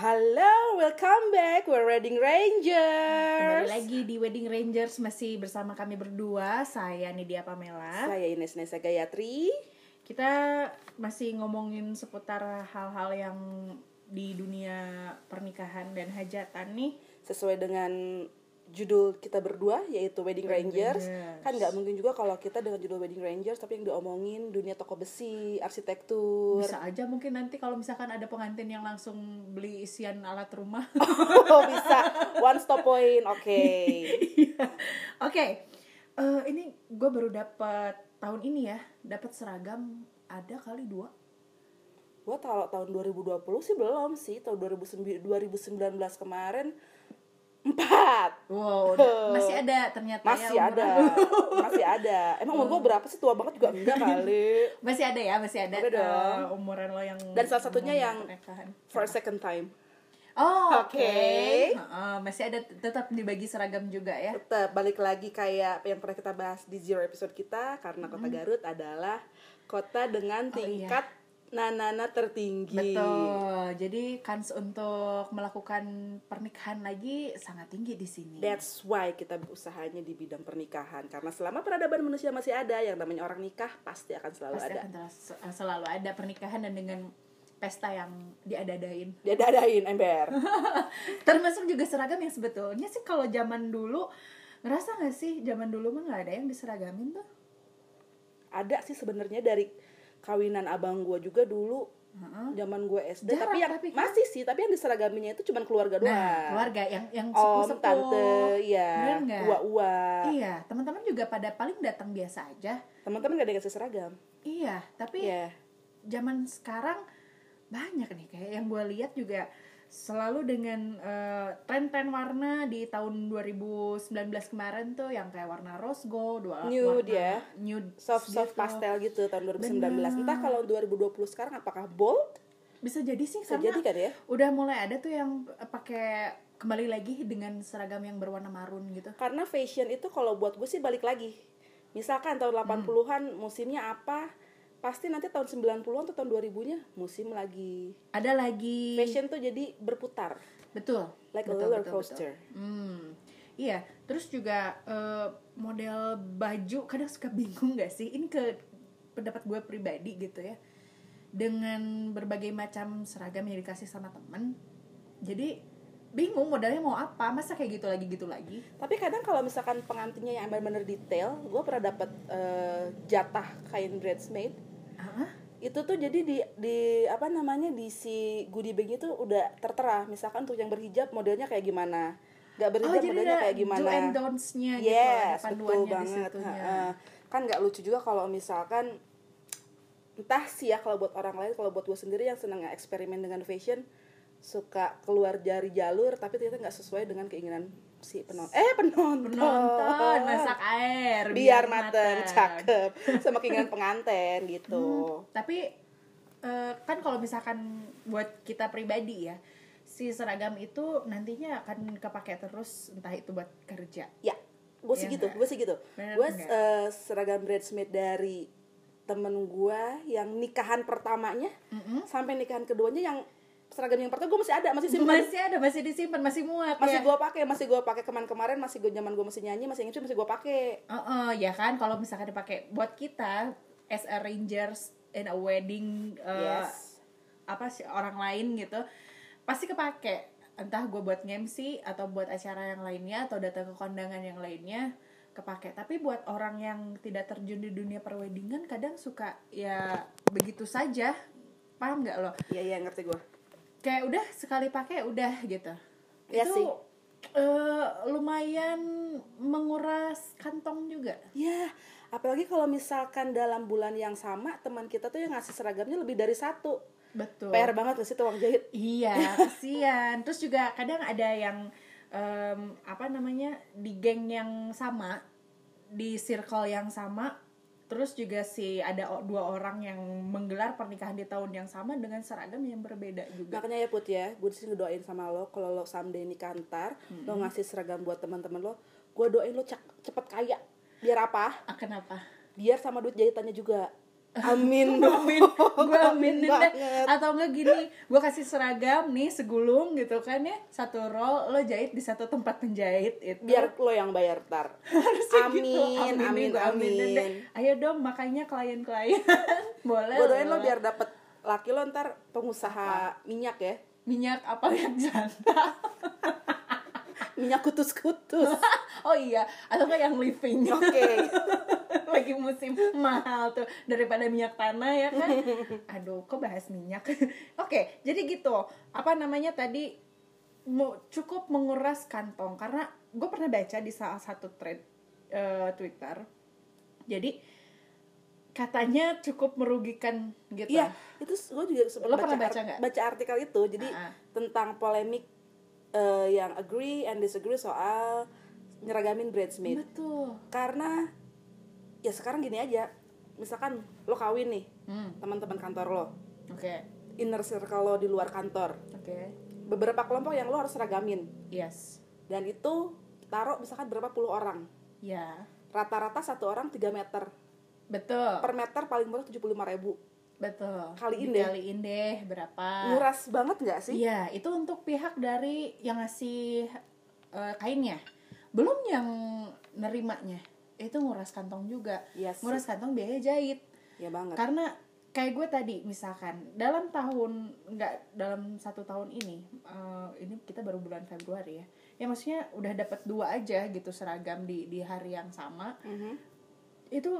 Halo, welcome back. We're Wedding Kembali Rangers. lagi di Wedding Rangers masih bersama kami berdua, saya Nidia Pamela. Saya Ines Nesa Gayatri. Kita masih ngomongin seputar hal-hal yang di dunia pernikahan dan hajatan nih. Sesuai dengan judul kita berdua yaitu Wedding, Rangers. Rangers. Kan nggak mungkin juga kalau kita dengan judul Wedding Rangers tapi yang diomongin dunia toko besi, arsitektur. Bisa aja mungkin nanti kalau misalkan ada pengantin yang langsung beli isian alat rumah. Oh, bisa. One stop point. Oke. Oke, eh, ini gue baru dapat tahun ini ya, dapat seragam ada kali dua. Gua kalau tahun 2020 sih belum sih. Tahun 2009 2019 kemarin empat. Wow, udah- masih ada ternyata Masih ya ada. Masih ada. Emang umur gua berapa sih? Tua banget juga enggak kali. masih ada ya, masih ada, Ada dong. eh, umuran lo yang Dan salah satunya yang pernikahan. For a second time. Oh, oke. Oke. Heeh, masih ada tetap dibagi seragam juga ya. Tetap balik lagi kayak yang pernah kita bahas di zero episode kita karena kota Garut adalah kota dengan. Oh, iya. Tingkat nanana tertinggi. Betul. Jadi kans untuk melakukan pernikahan lagi sangat tinggi di sini. That's why kita usahanya di bidang pernikahan karena selama peradaban manusia masih ada yang namanya orang nikah pasti akan selalu Pasti ada. akan terus- selalu ada pernikahan dan dengan pesta yang diadadain. Dia dadain ember. Termasuk juga seragam yang sebetulnya sih kalau zaman dulu ngerasa nggak sih zaman dulu mah nggak ada yang diseragamin tuh. ada sih sebenarnya dari kawinan abang gua juga dulu Heeh. zaman gue SD Jarang, tapi yang tapi kan- masih sih tapi yang diseragaminya itu cuma keluarga doang. Nah, keluarga yang yang Om, sepuh-sepuh. tante, ya, nggak? ua-ua. Iya, teman-teman juga pada paling datang biasa aja. Teman-teman gak ada yang kasih seragam. Iya, tapi Iya. zaman sekarang banyak nih kayak yang gue lihat juga selalu dengan eh, tren-tren warna di tahun 2019 kemarin tuh yang kayak warna rose gold, dua Nude warna ya. nude Soft soft gitu. pastel gitu tahun 2019. Bener. Entah kalau 2020 sekarang apakah bold? Bisa jadi sih Bisa karena jadi kan ya? udah mulai ada tuh yang eh, pakai kembali lagi dengan seragam yang berwarna marun gitu. Karena fashion itu kalau buat gue sih balik lagi. Misalkan tahun Hmm. 80-an musimnya apa? Pasti nanti tahun 90-an atau tahun 2000-nya musim lagi. Ada lagi Fashion tuh jadi berputar. betul Like a betul, roller betul, coaster. betul. Hmm, iya. Terus juga eh, model baju kadang suka bingung gak sih? Ini ke pendapat gue pribadi gitu ya. Dengan berbagai macam seragam yang dikasih sama temen, jadi bingung modelnya mau apa? Masa kayak gitu lagi gitu lagi? Tapi kadang kalau misalkan pengantinnya yang benar-benar detail, gue pernah dapat eh, jatah kain bridesmaid Hah? itu tuh jadi di di apa namanya di si goodie bag itu udah tertera. Misalkan untuk yang berhijab modelnya kayak gimana? Nggak Oh berhijab jadi modelnya kayak gimana? do and don'ts-nya gitu, yes betul panduannya di banget. kan nggak lucu juga kalau misalkan entah sih ya kalau buat orang lain kalau buat gue sendiri yang seneng eksperimen dengan fashion suka keluar dari jalur tapi ternyata nggak sesuai dengan keinginan si penonton. Eh penonton. Penonton masak air biar mateng cakep. Sama keinginan pengantin gitu. Hmm, tapi eh, kan kalau misalkan buat kita pribadi ya si seragam itu nantinya akan kepake terus entah itu buat kerja. Ya, gue sih Iya gitu, nggak? gue sih gitu. Gue eh, seragam bridesmaid dari temen gue yang nikahan pertamanya Mm-mm. sampai nikahan keduanya yang seragam yang pertama gue masih ada, masih simpan. masih ada masih disimpan masih muat Masih ya gue pakai, masih gue pakai kemarin-kemarin, masih gue zaman gue masih nyanyi, masih ngicu, masih gue pakai. Heeh, ya kan kalau misalkan dipakai buat kita as arrangers in a wedding eh, Yes. apa sih orang lain gitu pasti kepake entah gue buat nge-MC atau buat acara yang lainnya atau datang ke kondangan yang lainnya kepake tapi buat orang yang tidak terjun di dunia perweddingan kadang suka ya begitu saja paham nggak lo Iya, iya ngerti gue. Kayak udah sekali pakai udah gitu Iya itu sih. eh, lumayan menguras kantong juga Ya, apalagi kalau misalkan dalam bulan yang sama teman kita tuh yang ngasih seragamnya lebih dari satu. betul PR banget gak sih tuh uang jahit? Iya, kasihan. Terus juga kadang ada yang em, apa namanya di geng yang sama, di circle yang sama. Terus juga si ada dua orang yang menggelar pernikahan di tahun yang sama dengan seragam yang berbeda juga. Makanya ya Put ya, gue di sini ngedoain sama lo kalau lo someday nikah ntar, lo ngasih seragam buat teman-teman lo, gue doain lo cepet kaya. Biar apa? Ah, kenapa? Biar sama duit jahitannya juga. Amin. Amin. Gue aminin deh. atau enggak gini gue kasih seragam nih segulung gitu kan ya. Satu roll lo jahit di satu tempat penjahit itu. Biar lo yang bayar tar. Amin gitu. amin gua aminin deh. amin. Ayo dong makanya klien-klien. Boleh gue doain lo biar dapet laki lo ntar pengusaha minyak ya. Minyak apa yang janda minyak kutus-kutus. Oh iya atau enggak yang living. Oke. Lagi musim mahal tuh daripada minyak tanah ya kan? Aduh kok bahas minyak? Oke jadi gitu. Apa namanya tadi? Mau cukup menguras kantong karena gue pernah baca di salah satu thread eh, Twitter. Jadi katanya cukup merugikan gitu Iya, itu gue juga sempat pernah baca nggak? baca artikel itu. Jadi Ah. tentang polemik eh, yang agree and disagree soal nyeragamin bridesmaid. betul Karena ya sekarang gini aja. Misalkan lo kawin nih, hmm, teman-teman kantor lo, oke inner circle lo di luar kantor. oke Beberapa kelompok yang lo harus seragamin. yes Dan itu taruh misalkan berapa puluh orang. ya Rata-rata satu orang 3 meter. betul Per meter paling murah 75 ribu. Betul Kaliin deh. Dikaliin deh berapa Nguras banget nggak sih? Iya, itu untuk pihak dari yang ngasih eh, kainnya. Belum yang nerimanya. Itu nguras kantong juga. Iya sih. Nguras kantong biaya jahit. Ya banget. Karena kayak gue tadi misalkan dalam tahun nggak dalam satu tahun ini eh, ini kita baru bulan Februari ya ya maksudnya udah dapat dua aja gitu seragam di di hari yang sama Mhm. itu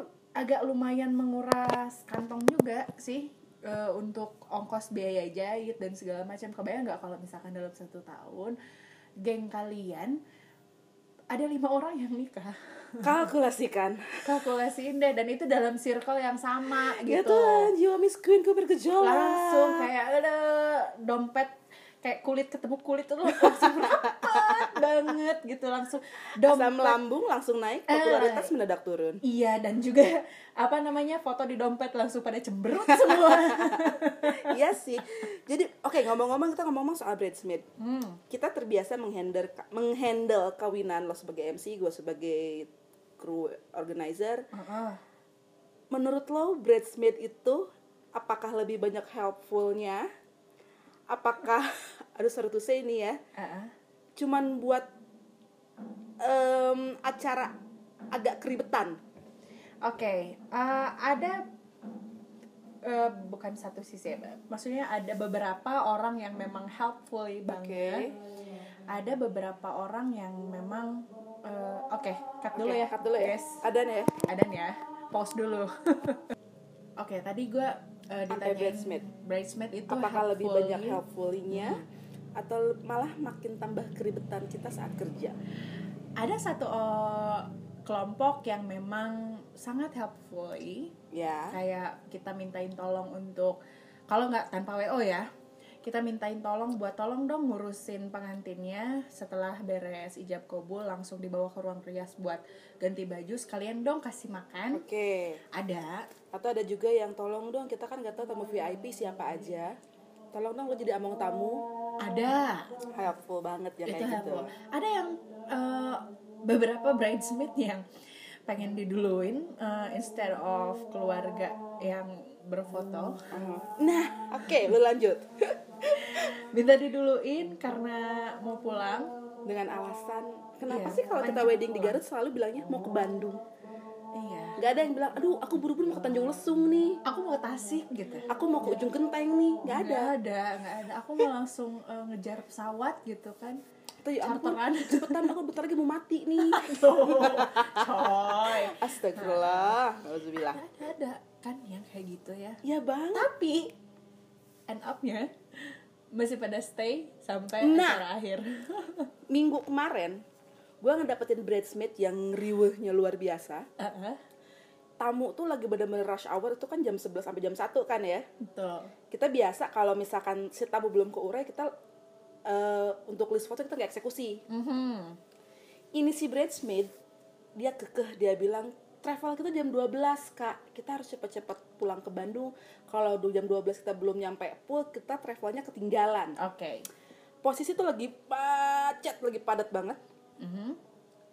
agak lumayan menguras kantong juga sih eh, untuk ongkos biaya jahit dan segala macam. Kebayang nggak kalau misalkan dalam satu tahun geng kalian ada lima orang yang nikah. Kalkulasikan. Kalkulasiin deh dan itu dalam circle yang sama ya gitu. Tuhan jiwa Miss Queen ku bergejolak. Langsung kayak ada dompet kayak kulit ketemu kulit itu langsung rapat banget gitu langsung asam lambung langsung naik Eh. popularitas mendadak turun Iya dan juga apa namanya foto di dompet langsung pada cemberut semua. iya sih jadi oke ngomong-ngomong kita ngomong soal bridesmaid hmm. kita terbiasa menghandle menghandle kawinan lo sebagai MC gue sebagai crew organizer Heeh. menurut lo bridesmaid itu apakah lebih banyak helpfulnya apakah aduh sorry to say ini ya Heeh. Cuman buat em, acara agak keribetan Oke, eh, ada eh, bukan satu sisi, ya, maksudnya ada beberapa orang yang memang helpful banget. Ada beberapa orang yang memang eh, oke, cut dulu Oke, ya. cut dulu ya guys. ada nih ya Ada nih ya, pause dulu. Oke, tadi gue uh, ditanyain bridesmaid. bridesmaid itu apakah lebih banyak helpfulnya atau malah makin tambah keribetan kita saat kerja? Ada satu uh, kelompok yang memang sangat helpful ya. Kayak kita mintain tolong untuk kalau nggak tanpa wo ya kita mintain tolong buat tolong dong ngurusin pengantinnya. Setelah beres ijab kabul langsung dibawa ke ruang rias buat ganti baju sekalian dong kasih makan. Oke. Ada. Atau ada juga yang tolong dong kita kan nggak tahu tamu VIP siapa aja tolong dong lo jadi among tamu ada helpful banget ya kayak gitu helpful. Ada yang eh, beberapa bridesmaid yang pengen diduluin eh, instead of keluarga yang berfoto, nah oke lo lanjut minta diduluin karena mau pulang. dengan alasan kenapa Iya, sih kalau kita wedding di pulang. Garut selalu bilangnya mau ke Bandung. Nggak ada yang bilang aduh aku buru-buru mau ke Tanjung Lesung nih Aku mau ke Tasik gitu. aku mau ke ujung genteng nih nggak ada Nggak ada, nggak ada. Aku mau langsung eh, ngejar pesawat gitu kan. atau ya ampun Charteran. cepetan aku bentar lagi mau mati nih Tuh, coy. Astagfirullah Alhamdulillah Ada, ada kan yang kayak gitu ya. ya banget Tapi end up-nya masih pada stay sampai Nah. acara akhir. minggu kemarin gue ngedapetin bridesmaid yang riwehnya luar biasa Heeh, tamu tuh lagi bener-bener rush hour itu kan jam 11 sampai jam 1 kan ya betul. kita biasa kalau misalkan si tamu belum keurai kita eh, untuk list foto kita nggak eksekusi Mhm. ini si bridesmaid dia kekeh dia bilang travel kita jam 12 kak kita harus cepet-cepet pulang ke Bandung kalau jam 12 kita belum nyampe pool kita travelnya ketinggalan Oke. posisi tuh lagi pacet lagi padat banget Mhm.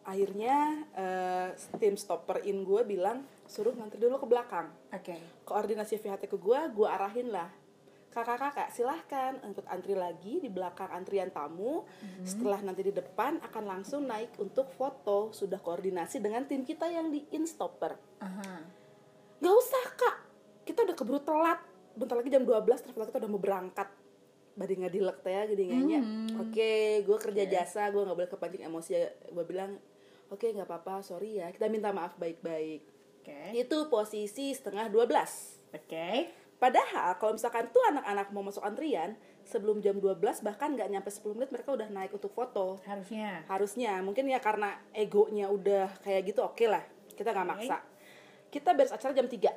akhirnya eh, tim stopper in gue bilang suruh ngantri dulu ke belakang. Oke. koordinasi VHT ke gue gue arahin lah. Kakak-kakak silahkan untuk antri lagi di belakang antrian tamu. Setelah nanti di depan akan langsung naik untuk foto. Sudah koordinasi dengan tim kita yang di instopper. Aha. nggak usah kak. Kita udah keburu telat. Bentar lagi jam 12 travel kita udah mau berangkat. Badi nggak dilek teh gini nganya oke gue kerja jasa gue nggak boleh kepancing emosi. Gue bilang oke nggak apa-apa sorry ya. Kita minta maaf baik-baik Oke. itu posisi setengah 12 Oke. Padahal kalau misalkan tuh anak-anak mau masuk antrian sebelum jam 12 bahkan nggak nyampe 10 menit mereka udah naik untuk foto. Harusnya. Harusnya mungkin ya karena egonya udah kayak gitu oke lah. Kita nggak Oke. maksa. Kita beres acara jam 3.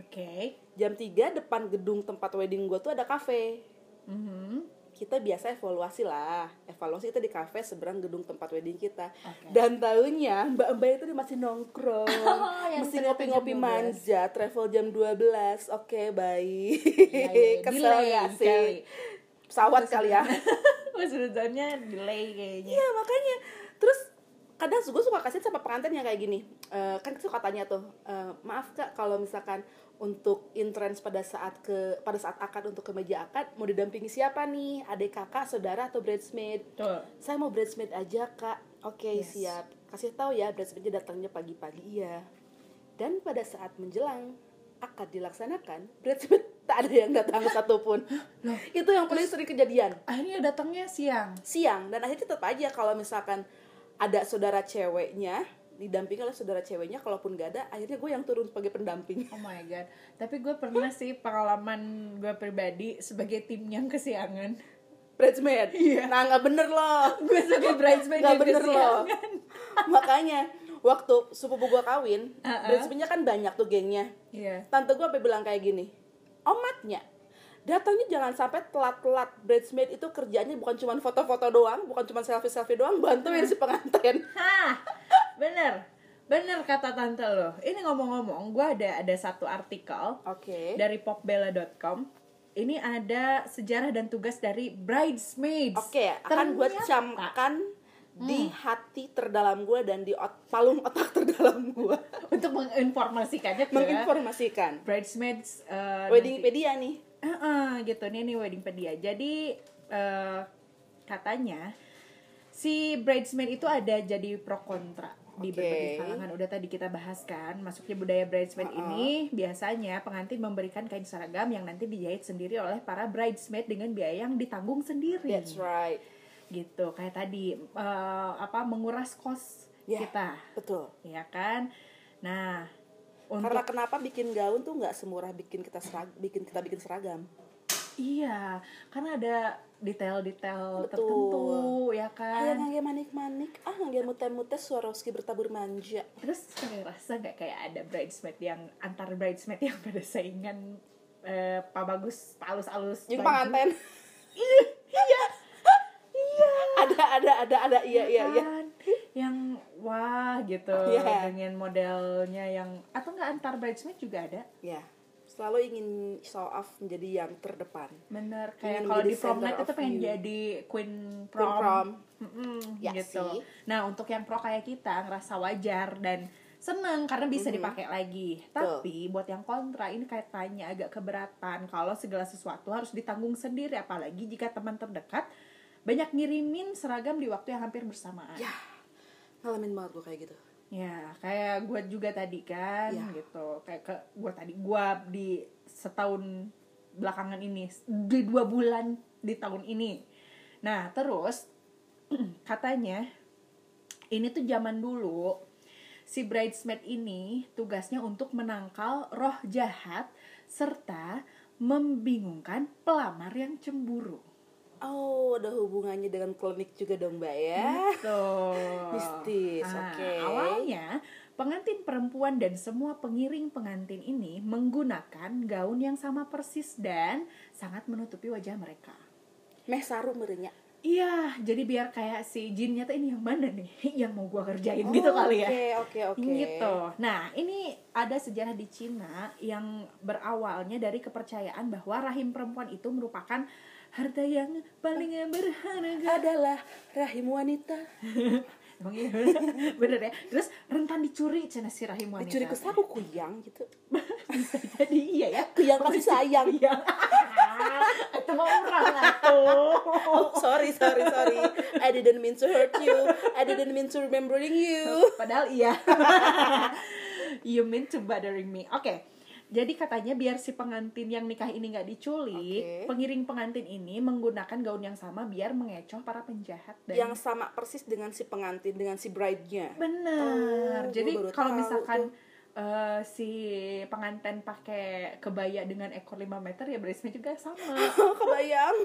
Oke. Jam 3 depan gedung tempat wedding gue tuh ada cafe. Mhm. Kita biasa evaluasi lah. Evaluasi kita di cafe seberang gedung tempat wedding kita. Oke. Dan tahunya mbak-mbak itu dia masih nongkrong. Oh, Masih jam 12. manja, travel jam 12. Oke, baik. Iya, iya. Kesel Delay nggak kali. sih? Pesawat kali ya. Maksudnya delay kayaknya. Iya, makanya. Terus kadang gue suka kasih sama pengantin yang kayak gini. Eh, kan suka tanya tuh, eh, maaf kak kalau misalkan untuk entrance pada saat ke pada saat akad untuk ke meja akad mau didampingi siapa nih? Adik kakak saudara atau bridesmaid? Betul. saya mau bridesmaid aja kak. Oke Yes. siap. Kasih tahu ya bridesmaidnya datangnya pagi-pagi. Iya. Dan pada saat menjelang akad dilaksanakan bridesmaid tak ada yang datang satupun. Itu yang paling sering kejadian. Akhirnya datangnya siang. siang. Dan akhirnya tetap aja kalau misalkan ada saudara ceweknya didampingi oleh saudara ceweknya kalaupun gak ada akhirnya gue yang turun sebagai pendamping Oh my god. Tapi gue pernah sih pengalaman gue pribadi sebagai tim yang kesiangan. bridesmaid nah nggak bener loh Gue sebagai bridesmaid nggak bener loh kesiangan. makanya waktu sepupu gue kawin Uh-uh. bridesmaidnya kan banyak tuh gengnya Iya. tante gue sampai bilang kayak gini omatnya datangnya jangan sampai telat-telat. Bridesmaid itu kerjanya bukan cuma foto-foto doang bukan cuma selfie-selfie doang bantuin si pengantin. Hah, bener, bener kata tante lo. Ini ngomong-ngomong, gue ada ada satu artikel oke. dari popbella.com. Ini ada sejarah dan tugas dari bridesmaids. oke akan gue camkan di hati terdalam gue dan di ot- palung otak terdalam gue untuk menginformasikannya menginformasikan. bridesmaids uh, weddingpedia nih Heeh, gitu nih nih weddingpedia. Jadi eh, katanya si bridesmaid itu ada jadi pro kontra di Oke. berbagai kalangan. Udah tadi kita bahas kan, masuknya budaya bridesmaid ini biasanya pengantin memberikan kain seragam yang nanti dijahit sendiri oleh para bridesmaid dengan biaya yang ditanggung sendiri. that's right Gitu, kayak tadi eh, apa menguras kos Ya. kita, betul ya kan? Nah, untuk karena kenapa bikin gaun tuh nggak semurah bikin kita serag bikin kita bikin seragam Iya, karena ada detail-detail tertentu ya Kayak kan. ngage manik-manik, ah ngage mute-mute Swarovski bertabur manja. Terus kayak rasa nggak kayak ada bridesmaid yang antar bridesmaid yang pada saingan eh, Pak Bagus, Pak Alus Alus. Yang pengantin. Iya, iya, iya. ada ada ada ada iya iya iya. Wah gitu Iya. dengan modelnya yang atau nggak antar bridesmaid juga ada. Ya, selalu ingin show off menjadi yang terdepan. Bener, kayak kalau di prom night itu pengen jadi queen Queen prom. prom. Mm-mm, Ya gitu. sih. Nah untuk yang pro kayak kita ngerasa wajar dan seneng karena bisa Mhm. dipakai lagi. Tapi buat yang kontra ini kayak tanya agak keberatan kalau segala sesuatu harus ditanggung sendiri apalagi jika teman terdekat banyak ngirimin seragam di waktu yang hampir bersamaan. Ya, ngalamin banget gue kayak gitu. Ya, kayak gue juga tadi kan Ya. gitu. Kayak ke gue tadi gue di setahun belakangan ini di dua bulan di tahun ini. Nah, terus katanya ini tuh zaman dulu si bridesmaid ini tugasnya untuk menangkal roh jahat serta membingungkan pelamar yang cemburu. Oh, ada hubungannya dengan klinik juga dong, Mbak ya. Tuh. Mistis, Ah, oke. Awalnya pengantin perempuan dan semua pengiring pengantin ini menggunakan gaun yang sama persis dan sangat menutupi wajah mereka. Meh saru merenya. Iya, jadi biar kayak si jinnya tuh ini yang mana nih yang mau gua kerjain gitu kali ya. Oke, oke, oke. Gitu. Nah, ini ada sejarah di Cina yang berawalnya dari kepercayaan bahwa rahim perempuan itu merupakan harta yang paling berharga. Adalah rahim wanita. Emang iya bener ya terus rentan dicuri cina si rahim wanita Dicuri ke saku kuyang gitu. bisa jadi iya ya Kuyang kasih sayang. iya itu mau orang atuh Oh, sorry, sorry, sorry. I didn't mean to hurt you. I didn't mean to remembering you. Padahal iya. you mean to bothering me. Oke. Jadi katanya biar si pengantin yang nikah ini nggak diculik, Oke. pengiring pengantin ini menggunakan gaun yang sama biar mengecoh para penjahat dan Yang sama persis dengan si pengantin, dengan si bride-nya. benar. Oh, Jadi kalau misalkan tuh. Eh, si pengantin pakai kebaya dengan ekor 5 meter ya bridesmaid juga sama. Oh, kebayang.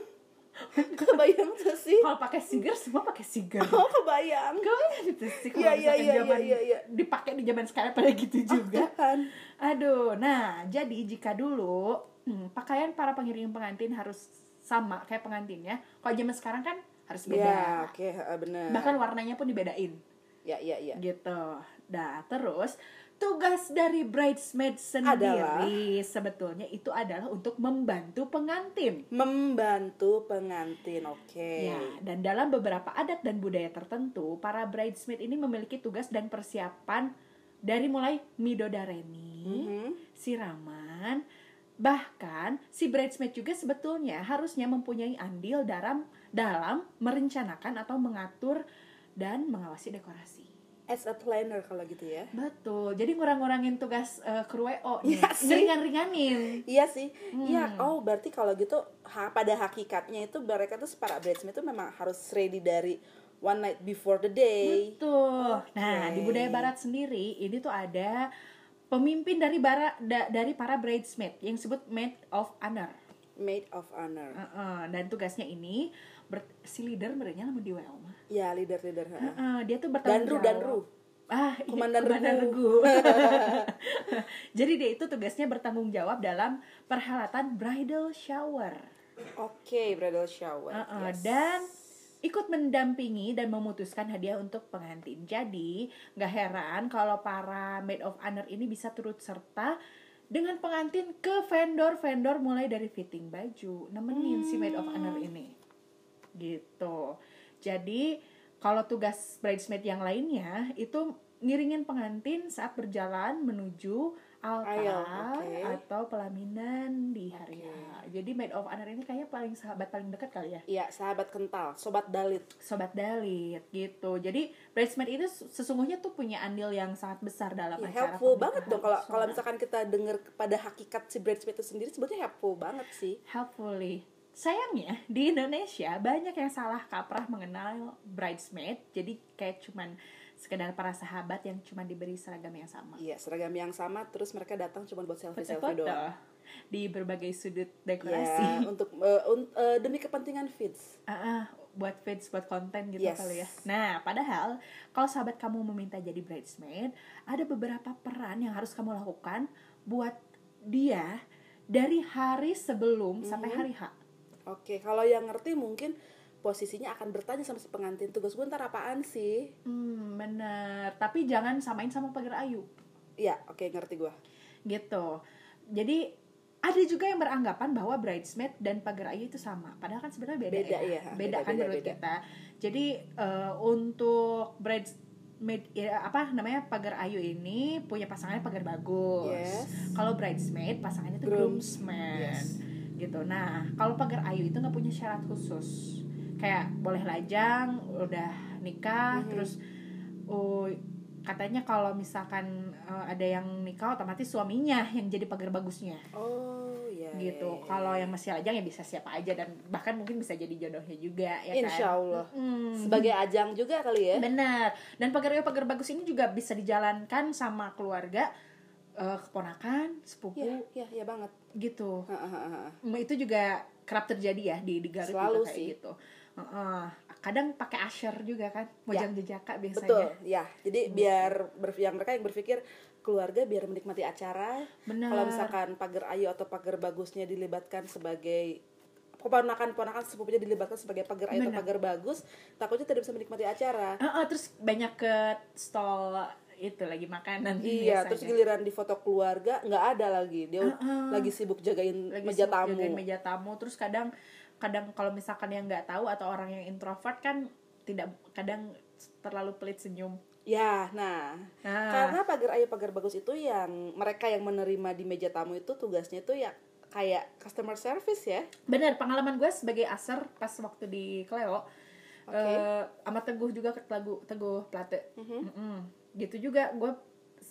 Kebayang tuh sih. kalau pakai siger semua pakai siger. Oh, kebayang. Kau gitu sih kalau iya, misalkan iya, zaman iya, iya. dipakai di zaman sekarang pada gitu juga. Kan. Aduh, nah jadi jika dulu hmm, pakaian para pengiring pengantin harus sama kayak pengantinnya, kalau zaman sekarang kan harus beda. Ya, oke, heeh, benar. Bahkan warnanya pun dibedain, Ya, ya, ya. gitu. Nah, terus tugas dari bridesmaid sendiri sebetulnya itu adalah untuk membantu pengantin. Membantu pengantin, oke. Ya, dan dalam beberapa adat dan budaya tertentu, para bridesmaid ini memiliki tugas dan persiapan dari mulai midodareni, Mhm. siraman, bahkan si bridesmaid juga sebetulnya harusnya mempunyai andil dalam dalam merencanakan atau mengatur dan mengawasi dekorasi. As a planner kalau gitu ya. Betul. Jadi ngurang-ngurangin tugas uh, kru WO. Iya sih. Ngeringan-ringanin. Iya sih. Hmm. Iya, oh berarti kalau gitu ha, pada hakikatnya itu mereka tuh para bridesmaid itu memang harus ready dari one night before the day. Betul. Nah, Oke. di budaya barat sendiri ini tuh ada pemimpin dari bara, da- dari para bridesmaid yang disebut maid of honor. Maid of honor. Heeh, dan tugasnya ini ber- si leader merenya lama di WO mah. Ya, leader-leader. heeh. Heeh, dia tuh bertanggung Danru, jawab. danru. Ah, iya, Komandan Regu. Jadi dia itu tugasnya bertanggung jawab dalam perhelatan bridal shower. Oke, bridal shower. Heeh, Yes. Dan ikut mendampingi dan memutuskan hadiah untuk pengantin. Jadi, nggak heran kalau para maid of honor ini bisa turut serta dengan pengantin ke vendor-vendor mulai dari fitting baju, nemenin si maid of honor ini. Gitu. Jadi, kalau tugas bridesmaid yang lainnya itu ngiringin pengantin saat berjalan menuju altar Aisle, oke. atau pelaminan di hari Oke. H. Jadi maid of honor ini kayaknya paling sahabat paling dekat kali ya. Iya, sahabat kental, sobat dalit. Sobat dalit gitu. Jadi bridesmaid itu sesungguhnya tuh punya andil yang sangat besar dalam Ya, acara helpful banget dong kalau kalau misalkan kita dengar pada hakikat si bridesmaid itu sendiri sebetulnya helpful banget sih. helpfully. Sayangnya di Indonesia banyak yang salah kaprah mengenal bridesmaid. Jadi kayak cuman sekedar para sahabat yang cuma diberi seragam yang sama. Iya, seragam yang sama terus mereka datang cuma buat selfie-selfie Foto-foto doang. di berbagai sudut Ya, dekorasi. untuk eh, un- eh, demi kepentingan feeds. Ah, ah, buat feeds, buat konten gitu Yes. kali ya. Nah, padahal kalau sahabat kamu meminta jadi bridesmaid, ada beberapa peran yang harus kamu lakukan buat dia dari hari sebelum sampai Mhm. hari H. Oke, kalau yang ngerti mungkin posisinya akan bertanya sama si pengantin tugas gue ntar apaan sih? Hmm, bener. Tapi jangan samain sama pagar ayu. Iya, oke ngerti gue. Gitu. Jadi ada juga yang beranggapan bahwa bridesmaid dan pagar ayu itu sama. Padahal kan sebenarnya beda, Beda, ya. iya. Beda, Beda, kan beda, menurut beda. kita. Jadi eh, untuk bridesmaid ya, apa namanya pagar ayu ini punya pasangannya pagar bagus. Yes. Kalau bridesmaid pasangannya itu Grooms- groomsman. yes. Gitu. Nah, kalau pagar ayu itu nggak punya syarat khusus. Kayak boleh lajang, udah nikah, Mhm. terus oh katanya kalau misalkan eh, ada yang nikah otomatis suaminya yang jadi pagar bagusnya Oh, iya. gitu. iya, iya. Kalau yang masih lajang ya bisa siapa aja dan bahkan mungkin bisa jadi jodohnya juga ya kan. Insya Allah. Mm. sebagai ajang juga kali ya. Benar. Dan pagar pagar bagus ini juga bisa dijalankan sama keluarga, eh, keponakan, sepupu Iya, iya, iya banget. gitu. Ha, ha, ha, ha. Mm, Itu juga kerap terjadi ya di di Garut Selalu juga kayak sih. gitu. Heeh. kadang pakai asher juga kan, mojang jejaka biasanya. Betul, ya. Jadi biar ber, yang mereka yang berpikir keluarga biar menikmati acara. Benar. Kalau misalkan pagar ayu atau pagar bagusnya dilibatkan sebagai keponakan-ponakan sepupunya dilibatkan sebagai pagar ayu atau pagar bagus, takutnya tidak bisa menikmati acara. Heeh, terus banyak ke stall itu lagi makanan Iya, biasanya. terus giliran di foto keluarga nggak ada lagi. Dia Heeh. lagi sibuk jagain lagi meja sibuk tamu. jagain meja tamu terus kadang kadang kalau misalkan yang nggak tahu atau orang yang introvert kan tidak kadang terlalu pelit senyum Ya, nah, Nah. karena pagar ayu pagar bagus itu yang mereka yang menerima di meja tamu itu tugasnya itu ya kayak customer service ya. bener pengalaman gue sebagai aser pas waktu di Cleo Oke. eh, sama teguh juga teguh teguh plate Mhm. Mm-mm. Gitu juga. Gue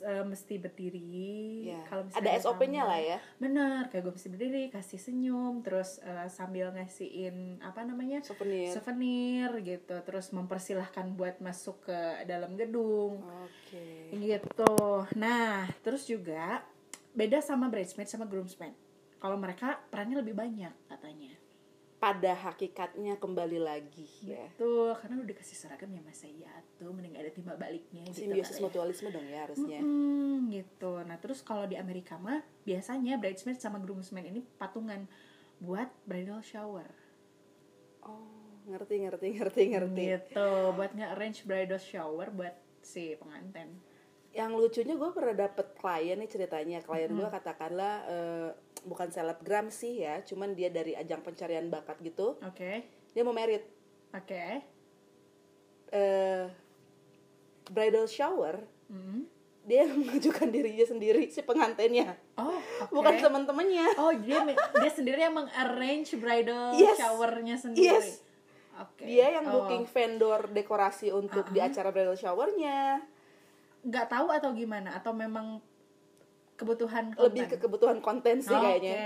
eh, mesti berdiri. Ya, kalau ada SOP-nya lah ya. bener kayak gue mesti berdiri kasih senyum terus eh, sambil ngasihin apa namanya Souvenir. souvenir gitu. Terus mempersilahkan buat masuk ke dalam gedung. Oke. gitu. Nah terus juga beda sama bridesmaid sama groomsmaid kalau mereka perannya lebih banyak katanya Pada hakikatnya kembali lagi ya. tuh karena udah kasih seragam ya masa iya tuh mending ada timbal baliknya gitu Simbiosis ya. mutualisme dong ya harusnya. Mm-mm, gitu nah terus kalau di Amerika mah biasanya bridesmaid sama groomsmaid ini patungan buat bridal shower Oh, ngerti ngerti ngerti ngerti. gitu buat nge-arrange bridal shower buat si pengantin Yang lucunya gue pernah dapet klien nih ceritanya. Klien gue katakanlah eh, bukan selebgram sih ya, cuman dia dari ajang pencarian bakat gitu. oke Dia mau merit. oke eh bridal shower Mm. dia mengajukan dirinya sendiri si pengantinnya oh oke bukan teman-temannya Oh dia dia sendiri yang mengarrange bridal Yes. showernya sendiri. Yes. Oke. dia yang Oh, booking vendor dekorasi untuk di acara bridal showernya nggak tahu atau gimana atau memang kebutuhan lebih ke konten? kebutuhan konten sih Oke. kayaknya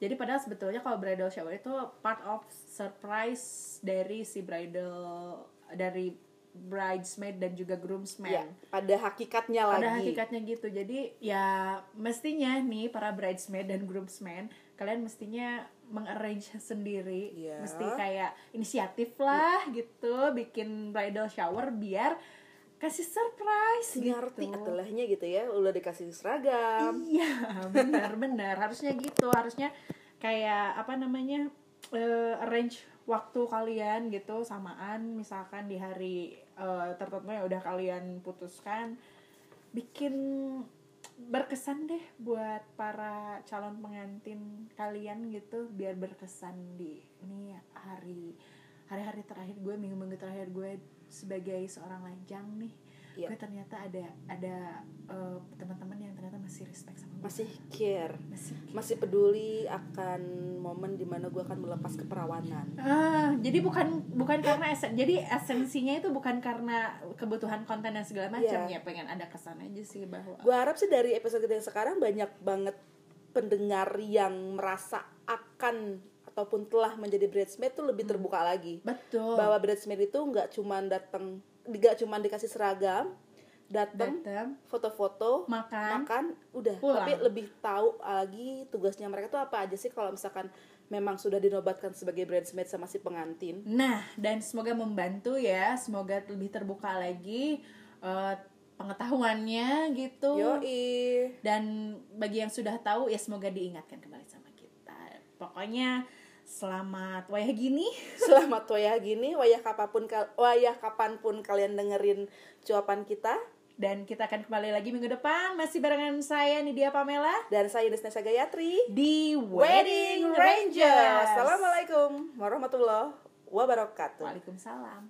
Jadi padahal sebetulnya kalau bridal shower itu part of surprise dari si bridal dari bridesmaid dan juga groomsmaid. ya pada hakikatnya lagi pada hakikatnya gitu jadi ya mestinya nih para bridesmaid dan groomsmen kalian mestinya mengarrange sendiri Iya. mesti kayak inisiatif lah gitu bikin bridal shower biar kasih surprise ngerti gitu. atelahnya gitu ya udah dikasih seragam. Iya benar benar. Harusnya gitu harusnya kayak apa namanya eh, arrange waktu kalian gitu samaan. Misalkan di hari eh, tertentu yang udah kalian putuskan bikin berkesan deh buat para calon pengantin kalian gitu biar berkesan di ini hari hari-hari terakhir gue minggu-minggu terakhir gue sebagai seorang lajang nih Iya. gue ternyata ada ada eh, teman-teman yang ternyata masih respect sama gue masih care. Masih masih peduli akan momen di mana gue akan melepas keperawanan. Ah jadi bukan bukan karena esen, jadi esensinya itu bukan karena kebutuhan konten dan segala macam. Iya. ya pengen ada kesan aja sih bahwa gue harap sih dari episode kita yang sekarang banyak banget pendengar yang merasa akan ataupun telah menjadi bridesmaid tuh lebih terbuka lagi. Betul. Bahwa bridesmaid itu nggak cuman datang nggak cuman dikasih seragam datang foto-foto makan. makan udah. Pulang. tapi lebih tahu lagi tugasnya mereka tuh apa aja sih kalau misalkan memang sudah dinobatkan sebagai bridesmaid sama si pengantin. Nah, dan semoga membantu ya, semoga lebih terbuka lagi eh, pengetahuannya gitu. yoi. Dan bagi yang sudah tahu ya semoga diingatkan kembali sama kita. Pokoknya selamat wayah gini. selamat wayah gini wayah kapan pun wayah kapan pun kalian dengerin cuapan kita Dan kita akan kembali lagi minggu depan masih barengan saya Nidia Pamela dan saya Desnesa Gayatri di Wedding Rangers. Assalamualaikum warahmatullahi wabarakatuh. Waalaikumsalam.